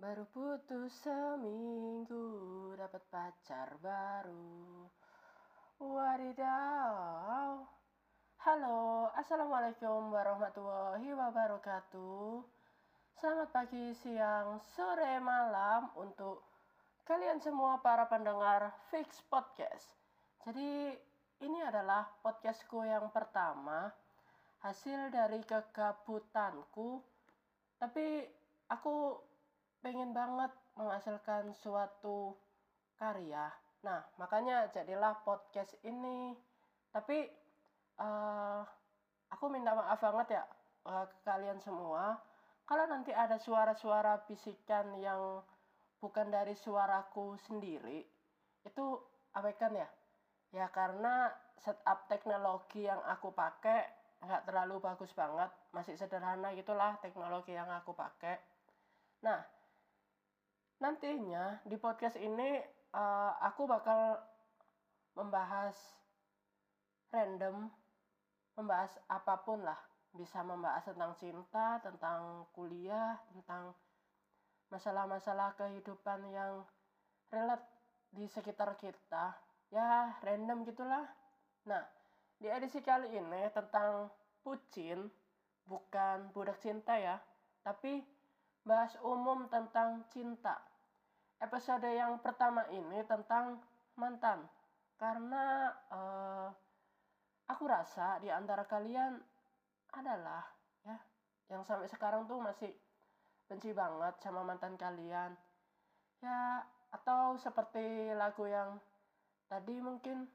Baru putus seminggu dapat pacar baru. Wadidaw. Halo, Assalamualaikum warahmatullahi wabarakatuh. Selamat pagi, siang, sore, malam untuk kalian semua para pendengar Fix Podcast. Jadi ini adalah podcastku yang pertama hasil dari kegabutanku. Tapi aku pengen banget menghasilkan suatu karya. Nah, makanya jadilah podcast ini. Tapi uh, aku minta maaf banget ya uh, ke kalian semua. Kalau nanti ada suara-suara bisikan yang bukan dari suaraku sendiri, itu abaikan ya. Ya karena setup teknologi yang aku pakai nggak terlalu bagus banget, masih sederhana gitulah teknologi yang aku pakai. Nah, nantinya di podcast ini uh, aku bakal membahas random membahas apa pun lah. Bisa membahas tentang cinta tentang kuliah tentang masalah-masalah kehidupan yang relate di sekitar kita. Ya random gitulah. Nah di edisi kali ini tentang pucin bukan budak cinta ya tapi bahas umum tentang cinta episode yang pertama ini tentang mantan. Karena uh, aku rasa di antara kalian adalah ya yang sampai sekarang tuh masih benci banget sama mantan kalian. Ya atau seperti lagu yang tadi mungkin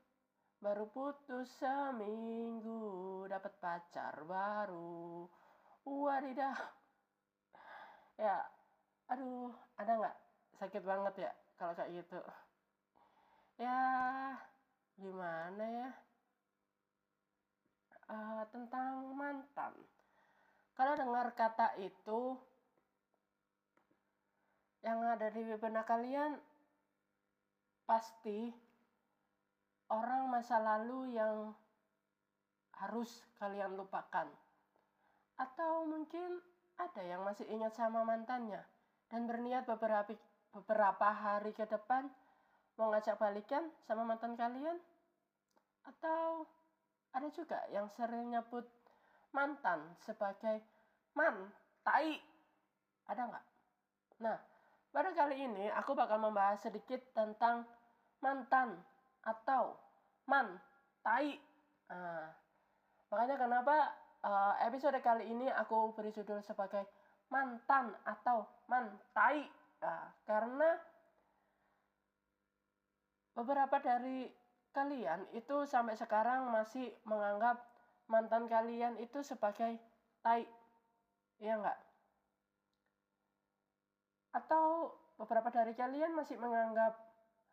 baru putus seminggu dapat pacar baru. Wadidah ya aduh ada nggak sakit banget ya kalau kayak gitu. Ya gimana ya? Uh, tentang mantan. Kalau dengar kata itu yang ada di benak kalian pasti orang masa lalu yang harus kalian lupakan. Atau mungkin ada yang masih ingat sama mantannya dan berniat beberapa beberapa hari ke depan mau ngajak balikan sama mantan kalian? Atau ada juga yang sering nyebut mantan sebagai man, tai? Ada nggak? Nah, pada kali ini aku bakal membahas sedikit tentang mantan atau man, tai. Nah, makanya kenapa uh, episode kali ini aku beri judul sebagai mantan atau man, tai Nah, karena beberapa dari kalian itu sampai sekarang masih menganggap mantan kalian itu sebagai tai. Iya enggak? Atau beberapa dari kalian masih menganggap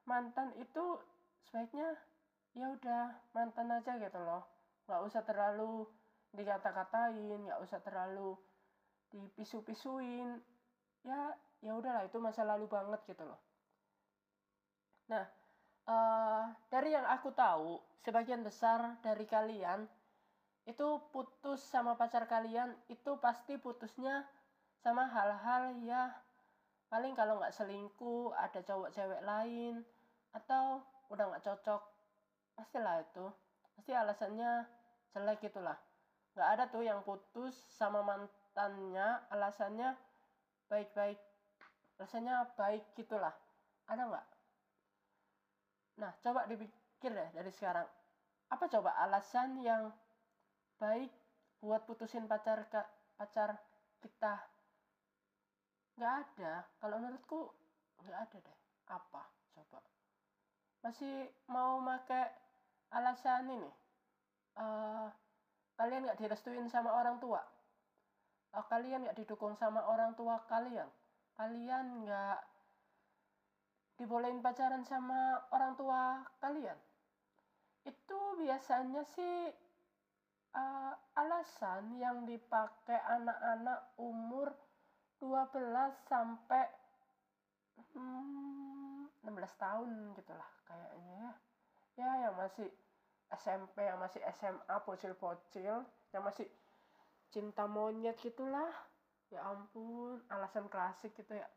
mantan itu sebaiknya ya udah mantan aja gitu loh. Nggak usah terlalu dikata-katain, nggak usah terlalu dipisu-pisuin. Ya ya udahlah itu masa lalu banget gitu loh. Nah uh, dari yang aku tahu sebagian besar dari kalian itu putus sama pacar kalian itu pasti putusnya sama hal-hal ya paling kalau nggak selingkuh ada cowok cewek lain atau udah nggak cocok pastilah itu. Pasti alasannya jelek gitulah. Nggak ada tuh yang putus sama mantannya alasannya baik-baik rasanya baik gitulah ada nggak? Nah coba dipikir deh dari sekarang. Apa coba alasan yang baik buat putusin pacar ke pacar kita? Nggak ada. Kalau menurutku nggak ada deh. Apa coba? Masih mau pakai alasan ini? Uh, kalian nggak direstuin sama orang tua? Uh, kalian nggak didukung sama orang tua kalian kalian nggak dibolehin pacaran sama orang tua kalian? Itu biasanya sih uh, alasan yang dipakai anak-anak umur 12 sampai hmm, 16 tahun gitulah kayaknya ya. Ya yang masih SMP yang masih SMA bocil-bocil yang masih cinta monyet gitulah ya ampun alasan klasik gitu ya.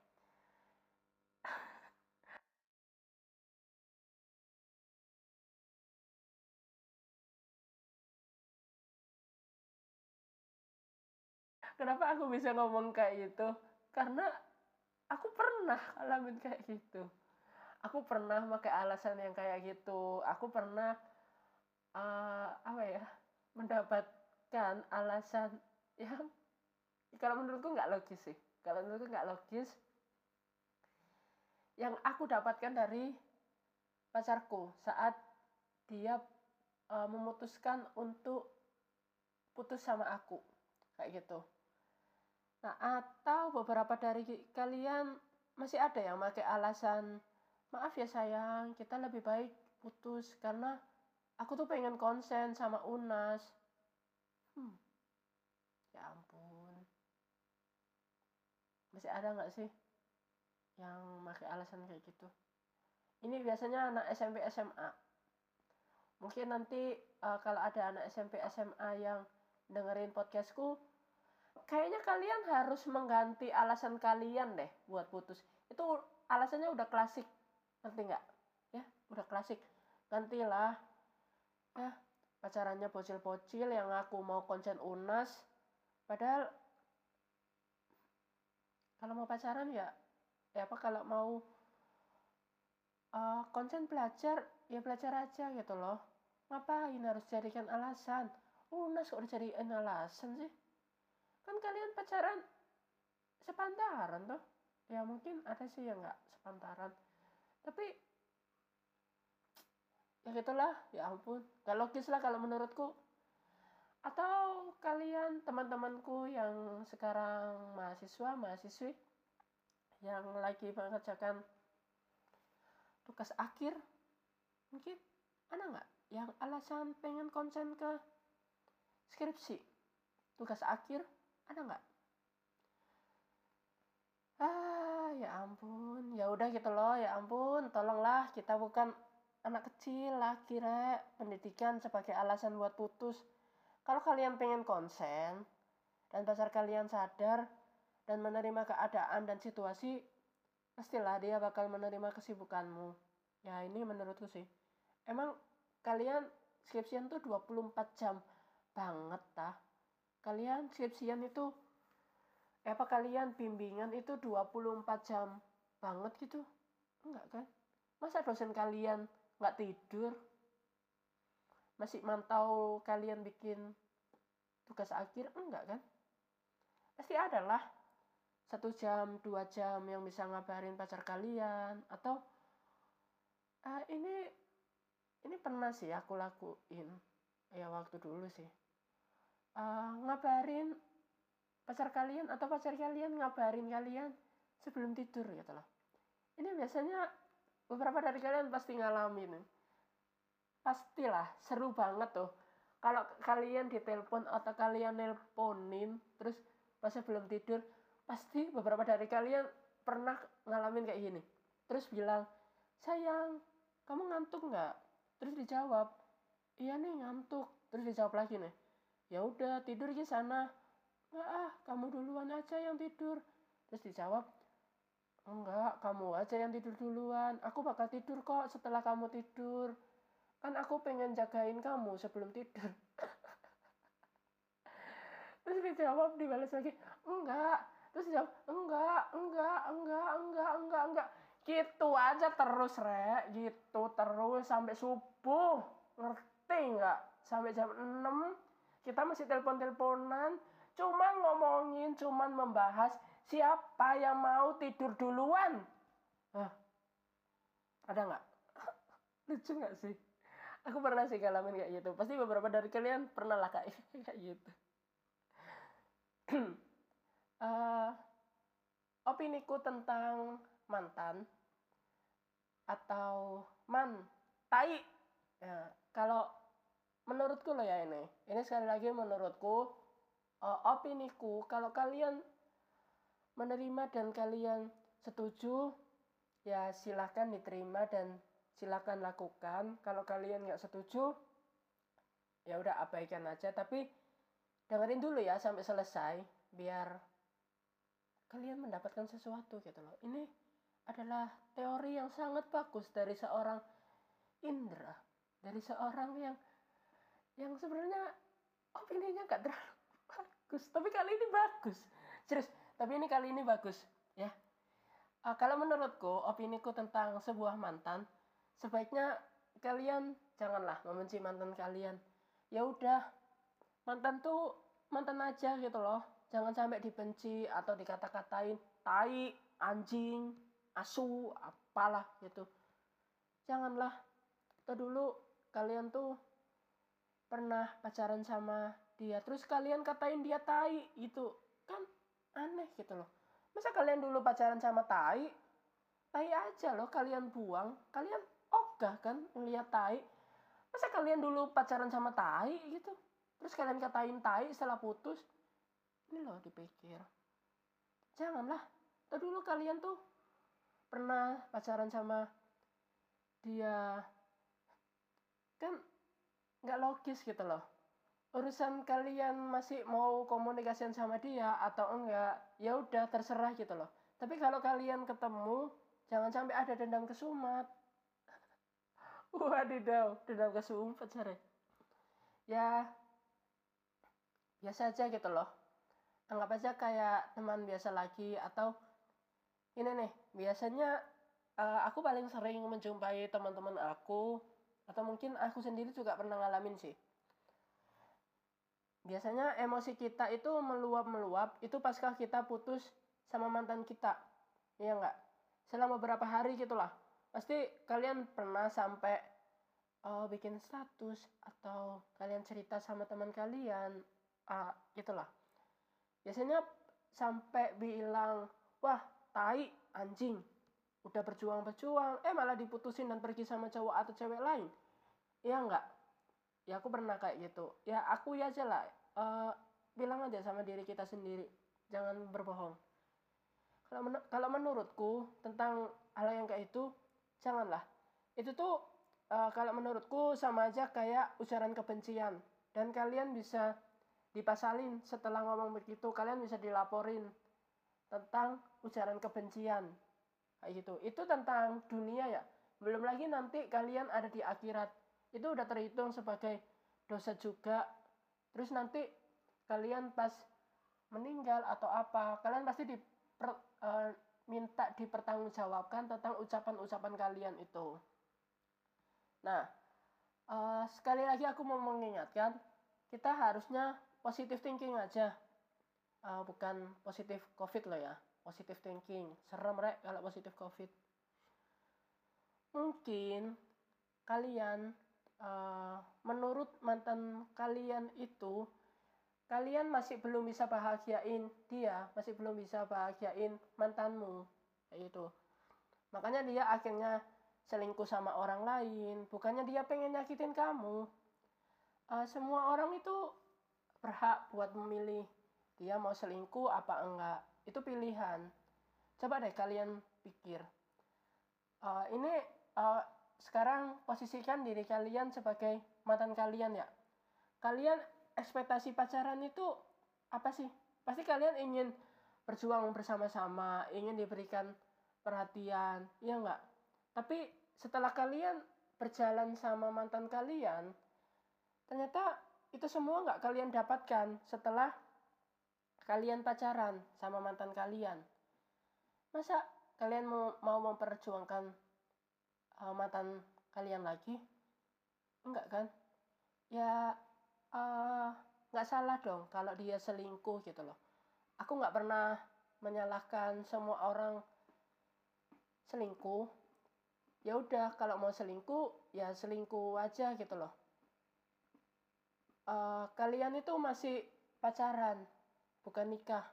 Kenapa aku bisa ngomong kayak gitu? Karena aku pernah alamin kayak gitu. Aku pernah pakai alasan yang kayak gitu. Aku pernah uh, apa ya mendapatkan alasan yang kalau menurutku nggak logis sih. Kalau menurutku nggak logis yang aku dapatkan dari pacarku saat dia uh, memutuskan untuk putus sama aku kayak gitu. Nah atau beberapa dari kalian masih ada yang pakai alasan maaf ya sayang kita lebih baik putus karena aku tuh pengen konsen sama Unas. Hmm. ya ampun masih ada nggak sih yang pakai alasan kayak gitu? Ini biasanya anak SMP SMA mungkin nanti uh, kalau ada anak SMP SMA yang dengerin podcastku kayaknya kalian harus mengganti alasan kalian deh buat putus. Itu alasannya udah klasik. Ngerti nggak? Ya udah klasik. Gantilah. Ya pacarannya bocil-bocil yang aku mau konsen unas. Padahal kalau mau pacaran ya ya apa kalau mau uh, konsen belajar ya belajar aja gitu loh. Ngapain harus jadikan alasan? Unas kok dijadikan alasan sih? Kan kalian pacaran sepantaran tuh ya mungkin ada sih yang nggak sepantaran. Tapi ya gitulah ya ampun. Gak logis lah kalau menurutku atau kalian teman-temanku yang sekarang mahasiswa mahasiswi yang lagi mengerjakan tugas akhir mungkin ada nggak yang alasan pengen konsen ke skripsi? Tugas akhir ada nggak? Ah ya ampun ya udah gitu loh ya ampun tolonglah kita bukan anak kecil lah kira pendidikan sebagai alasan buat putus kalau kalian pengen konsen dan pacar kalian sadar dan menerima keadaan dan situasi, pastilah dia bakal menerima kesibukanmu. Ya ini menurutku sih. Emang kalian skripsian tuh 24 jam banget tah. Kalian skripsian itu apa kalian bimbingan itu 24 jam banget gitu? Enggak kan? Masa dosen kalian nggak tidur? masih mantau kalian bikin tugas akhir enggak kan? Pasti ada lah satu jam dua jam yang bisa ngabarin pacar kalian atau uh, ini ini pernah sih aku lakuin ya waktu dulu sih. Uh, ngabarin pacar kalian atau pacar kalian ngabarin kalian sebelum tidur gitu loh. Ini biasanya beberapa dari kalian pasti ngalamin. Pastilah seru banget tuh kalau kalian ditelepon atau kalian nelponin terus pas belum tidur pasti beberapa dari kalian pernah ngalamin kayak gini. Terus bilang sayang kamu ngantuk nggak? Terus dijawab iya nih ngantuk. Terus dijawab lagi nih ya udah tidur di sana. Nggak ah kamu duluan aja yang tidur. Terus dijawab enggak kamu aja yang tidur duluan. Aku bakal tidur kok setelah kamu tidur kan aku pengen jagain kamu sebelum tidur. Terus dijawab dibalas lagi enggak. Terus dijawab enggak enggak enggak enggak enggak enggak. Gitu aja terus re gitu terus sampai subuh. Ngerti nggak? Sampai jam 6 kita masih telepon-teleponan. Cuma ngomongin cuman membahas siapa yang mau tidur duluan. Hah, ada nggak? Lucu nggak sih aku pernah sih ngalamin kayak gitu. Pasti beberapa dari kalian pernah lah kayak kayak gitu. Uh, opiniku tentang mantan atau man tai. Ya, kalau menurutku loh ya ini. Ini sekali lagi menurutku uh, opiniku kalau kalian menerima dan kalian setuju ya silahkan diterima dan silakan lakukan. Kalau kalian nggak setuju ya udah abaikan aja. Tapi dengerin dulu ya sampai selesai biar kalian mendapatkan sesuatu gitu loh. Ini adalah teori yang sangat bagus dari seorang Indra dari seorang yang yang sebenarnya opininya nggak terlalu bagus. Tapi kali ini bagus. Serius tapi ini kali ini bagus ya. Uh, kalau menurutku opiniku tentang sebuah mantan sebaiknya kalian janganlah membenci mantan kalian. Ya udah mantan tuh mantan aja gitu loh. Jangan sampai dibenci atau dikata-katain tai anjing asu apalah gitu. Janganlah. Atau dulu kalian tuh pernah pacaran sama dia terus kalian katain dia tai gitu. Kan aneh gitu loh. Masa kalian dulu pacaran sama tai? Tai aja loh kalian buang. Kalian ogah kan ngeliat tai. Masa kalian dulu pacaran sama tai gitu? Terus kalian katain tai setelah putus? Ini loh dipikir. Janganlah. Tuh dulu kalian tuh pernah pacaran sama dia. Kan nggak logis gitu loh. Urusan kalian masih mau komunikasian sama dia atau enggak ya udah terserah gitu loh. Tapi kalau kalian ketemu jangan sampai ada dendam kesumat wadidaw dendam kesumat cari ya biasa aja gitu loh. Anggap aja kayak teman biasa lagi atau ini nih biasanya uh, aku paling sering menjumpai teman-teman aku atau mungkin aku sendiri juga pernah ngalamin sih. Biasanya emosi kita itu meluap-meluap itu pasca kita putus sama mantan kita. Iya enggak selama beberapa hari gitulah pasti kalian pernah sampai uh, bikin status atau kalian cerita sama teman kalian uh, gitulah. Biasanya sampai bilang wah tai anjing. Udah berjuang-berjuang. Eh malah diputusin dan pergi sama cowok atau cewek lain. Iya enggak ya aku pernah kayak gitu. Ya aku ya aja lah uh, bilang aja sama diri kita sendiri. Jangan berbohong. Kalau men kalau menurutku tentang hal yang kayak itu janganlah itu tuh uh, kalau menurutku sama aja kayak ujaran kebencian. Dan kalian bisa dipasalin setelah ngomong begitu. Kalian bisa dilaporin tentang ujaran kebencian. Kayak gitu. Itu tentang dunia ya. Belum lagi nanti kalian ada di akhirat. Itu udah terhitung sebagai dosa juga. Terus nanti kalian pas meninggal atau apa kalian pasti di uh, minta dipertanggungjawabkan tentang ucapan-ucapan kalian itu. Nah uh, sekali lagi aku mau mengingatkan kita harusnya positive thinking aja. Uh, bukan positif covid loh ya positive thinking. Serem rek kalau positif covid. Mungkin kalian uh, menurut mantan kalian itu kalian masih belum bisa bahagiain dia masih belum bisa bahagiain mantanmu. Kayak itu makanya dia akhirnya selingkuh sama orang lain. Bukannya dia pengen nyakitin kamu. Uh, semua orang itu berhak buat memilih dia mau selingkuh apa enggak. Itu pilihan. Coba deh kalian pikir. Uh, ini uh, sekarang posisikan diri kalian sebagai mantan kalian ya. Kalian ekspektasi pacaran itu apa sih? Pasti kalian ingin berjuang bersama-sama ingin diberikan perhatian ya enggak tapi setelah kalian berjalan sama mantan kalian ternyata itu semua nggak kalian dapatkan setelah kalian pacaran sama mantan kalian. Masa kalian mau, mau memperjuangkan uh, mantan kalian lagi? Enggak kan? Ya salah dong kalau dia selingkuh gitu loh. Aku nggak pernah menyalahkan semua orang selingkuh. Ya udah kalau mau selingkuh ya selingkuh aja gitu loh. Uh, kalian itu masih pacaran bukan nikah.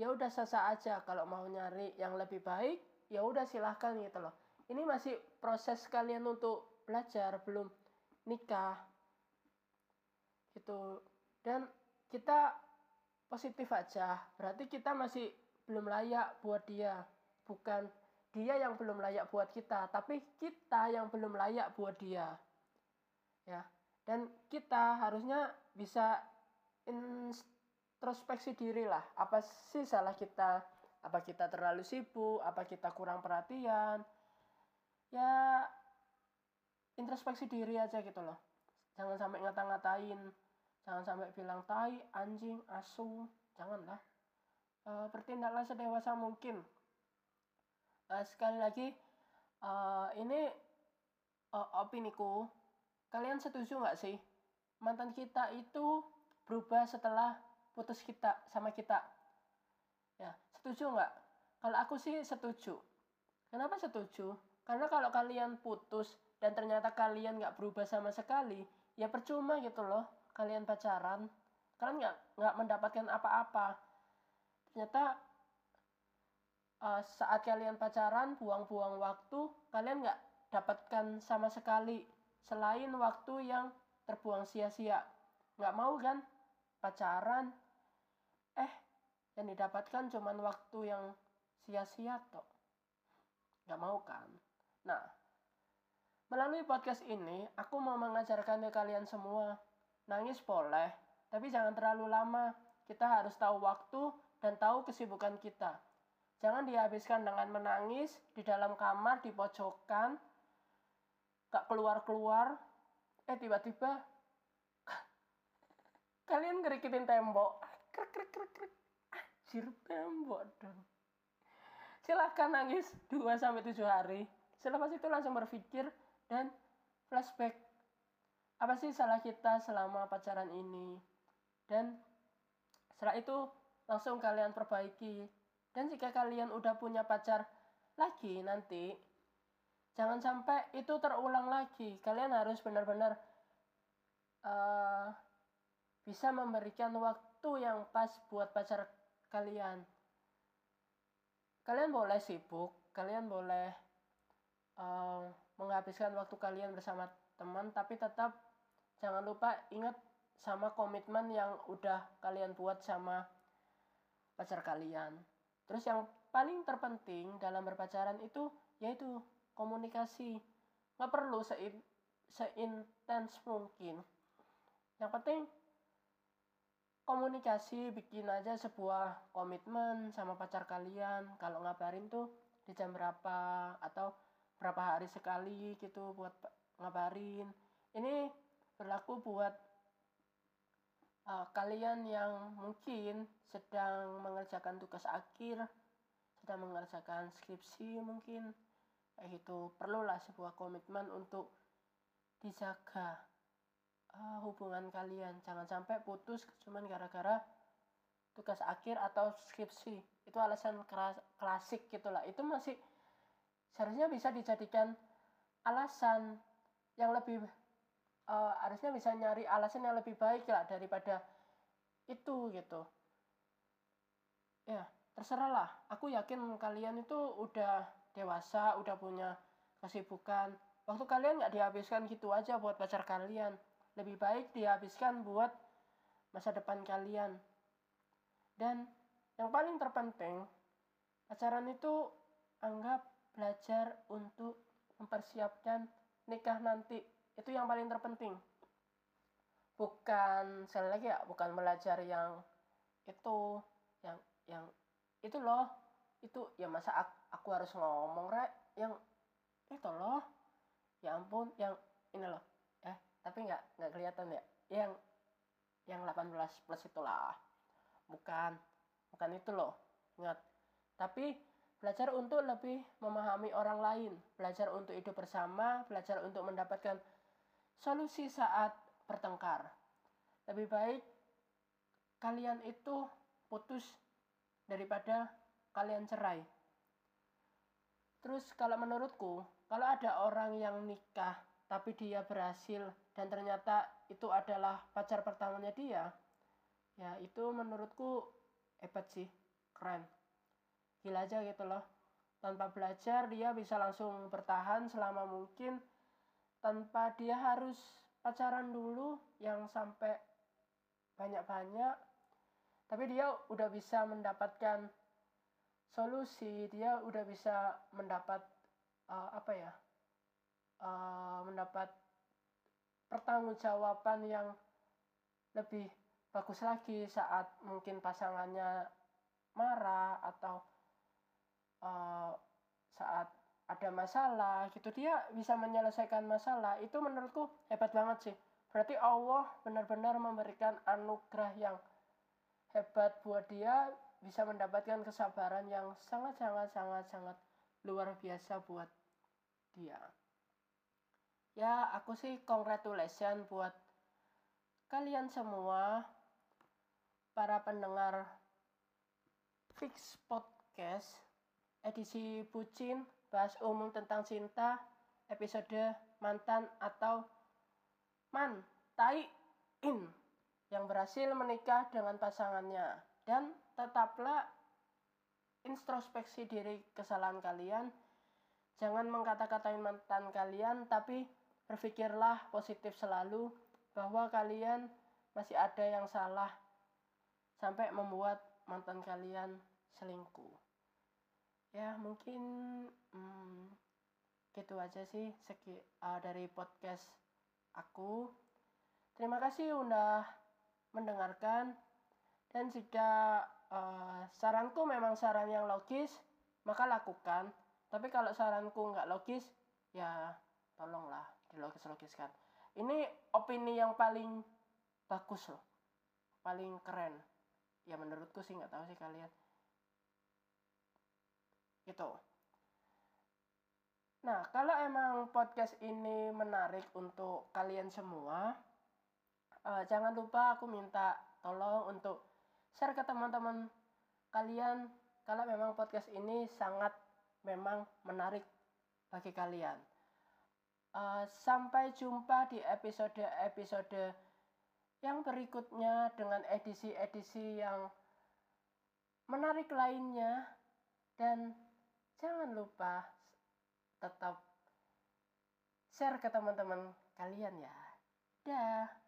Ya udah sasa aja. Kalau mau nyari yang lebih baik ya udah silahkan gitu loh. Ini masih proses kalian untuk belajar belum nikah. Gitu dan kita positif aja. Berarti kita masih belum layak buat dia. Bukan dia yang belum layak buat kita tapi kita yang belum layak buat dia. Ya. Dan kita harusnya bisa introspeksi diri lah. Apa sih salah kita? Apa kita terlalu sibuk? Apa kita kurang perhatian? Ya introspeksi diri aja gitu loh. Jangan sampai ngata-ngatain jangan sampai bilang tai anjing asu janganlah. Uh, bertindaklah sedewasa mungkin. Uh, sekali lagi uh, ini uh, opiniku. Kalian setuju nggak sih? Mantan kita itu berubah setelah putus kita sama kita. Ya setuju nggak? Kalau aku sih setuju. Kenapa setuju? Karena kalau kalian putus dan ternyata kalian nggak berubah sama sekali ya percuma gitu loh kalian pacaran kalian nggak nggak mendapatkan apa-apa. Ternyata uh, saat kalian pacaran buang-buang waktu kalian nggak dapatkan sama sekali selain waktu yang terbuang sia-sia. Nggak mau kan? Pacaran. Eh yang didapatkan cuman waktu yang sia-sia toh. Nggak mau kan? Nah melalui podcast ini aku mau mengajarkan ke kalian semua nangis boleh tapi jangan terlalu lama. Kita harus tahu waktu dan tahu kesibukan kita. Jangan dihabiskan dengan menangis di dalam kamar di pojokan gak keluar-keluar. Eh tiba-tiba kalian ngerikitin tembok. Krek krek krek krek. Anjir tembok dong. Silahkan nangis 2 sampai 7 hari. Selepas itu langsung berpikir dan flashback apa sih salah kita selama pacaran ini? Dan setelah itu langsung kalian perbaiki. Dan jika kalian udah punya pacar lagi nanti jangan sampai itu terulang lagi. Kalian harus benar-benar uh, bisa memberikan waktu yang pas buat pacar kalian. Kalian boleh sibuk, kalian boleh uh, menghabiskan waktu kalian bersama teman, tapi tetap jangan lupa ingat sama komitmen yang udah kalian buat sama pacar kalian. Terus yang paling terpenting dalam berpacaran itu yaitu komunikasi. Nggak perlu seintens mungkin. Yang penting komunikasi bikin aja sebuah komitmen sama pacar kalian kalau ngabarin tuh di jam berapa atau berapa hari sekali gitu buat ngabarin ini berlaku buat uh, kalian yang mungkin sedang mengerjakan tugas akhir sedang mengerjakan skripsi mungkin kayak gitu perlulah sebuah komitmen untuk dijaga uh, hubungan kalian. Jangan sampai putus cuman gara-gara tugas akhir atau skripsi. Itu alasan klasik gitulah. Itu masih seharusnya bisa dijadikan alasan yang lebih uh, harusnya bisa nyari alasan yang lebih baik lah daripada itu gitu ya terserah lah aku yakin kalian itu udah dewasa udah punya kesibukan waktu kalian nggak dihabiskan gitu aja buat pacar kalian lebih baik dihabiskan buat masa depan kalian. Dan yang paling terpenting, pacaran itu anggap belajar untuk mempersiapkan nikah nanti. Itu yang paling terpenting. Bukan sekali lagi ya, bukan belajar yang itu, yang yang itu loh, itu ya masa aku, aku harus ngomong rek, yang itu loh, ya ampun, yang ini loh, tapi nggak nggak kelihatan ya? Yang yang 18 plus itulah bukan bukan itu loh. Ingat. Tapi belajar untuk lebih memahami orang lain. Belajar untuk hidup bersama belajar untuk mendapatkan solusi saat bertengkar. Lebih baik kalian itu putus daripada kalian cerai. Terus kalau menurutku kalau ada orang yang nikah tapi dia berhasil dan ternyata itu adalah pacar pertamanya dia ya itu menurutku hebat sih keren. Gila aja gitu loh. Tanpa belajar dia bisa langsung bertahan selama mungkin tanpa dia harus pacaran dulu yang sampai banyak-banyak tapi dia udah bisa mendapatkan solusi dia udah bisa mendapat uh, apa ya uh, mendapat pertanggungjawaban yang lebih bagus lagi saat mungkin pasangannya marah atau uh, saat ada masalah gitu dia bisa menyelesaikan masalah itu menurutku hebat banget sih. Berarti Allah benar-benar memberikan anugerah yang hebat buat dia bisa mendapatkan kesabaran yang sangat sangat sangat sangat luar biasa buat dia. Ya aku sih congratulation buat kalian semua para pendengar Fix Podcast edisi bucin bahas umum tentang cinta episode mantan atau man tai in yang berhasil menikah dengan pasangannya. Dan tetaplah introspeksi diri kesalahan kalian. Jangan mengkata-katain mantan kalian tapi berpikirlah positif selalu bahwa kalian masih ada yang salah sampai membuat mantan kalian selingkuh ya mungkin hmm, gitu aja sih segi uh, dari podcast aku. Terima kasih udah mendengarkan. Dan jika uh, saranku memang saran yang logis maka lakukan. Tapi kalau saranku nggak logis ya tolonglah dilogis-logiskan. Ini opini yang paling bagus loh. Paling keren. Ya menurutku sih nggak tahu sih kalian gitu Nah, kalau emang podcast ini menarik untuk kalian semua, uh, jangan lupa aku minta tolong untuk share ke teman-teman kalian kalau memang podcast ini sangat memang menarik bagi kalian. Uh, sampai jumpa di episode-episode yang berikutnya dengan edisi-edisi yang menarik lainnya dan jangan lupa tetap share ke teman-teman kalian ya. Dah.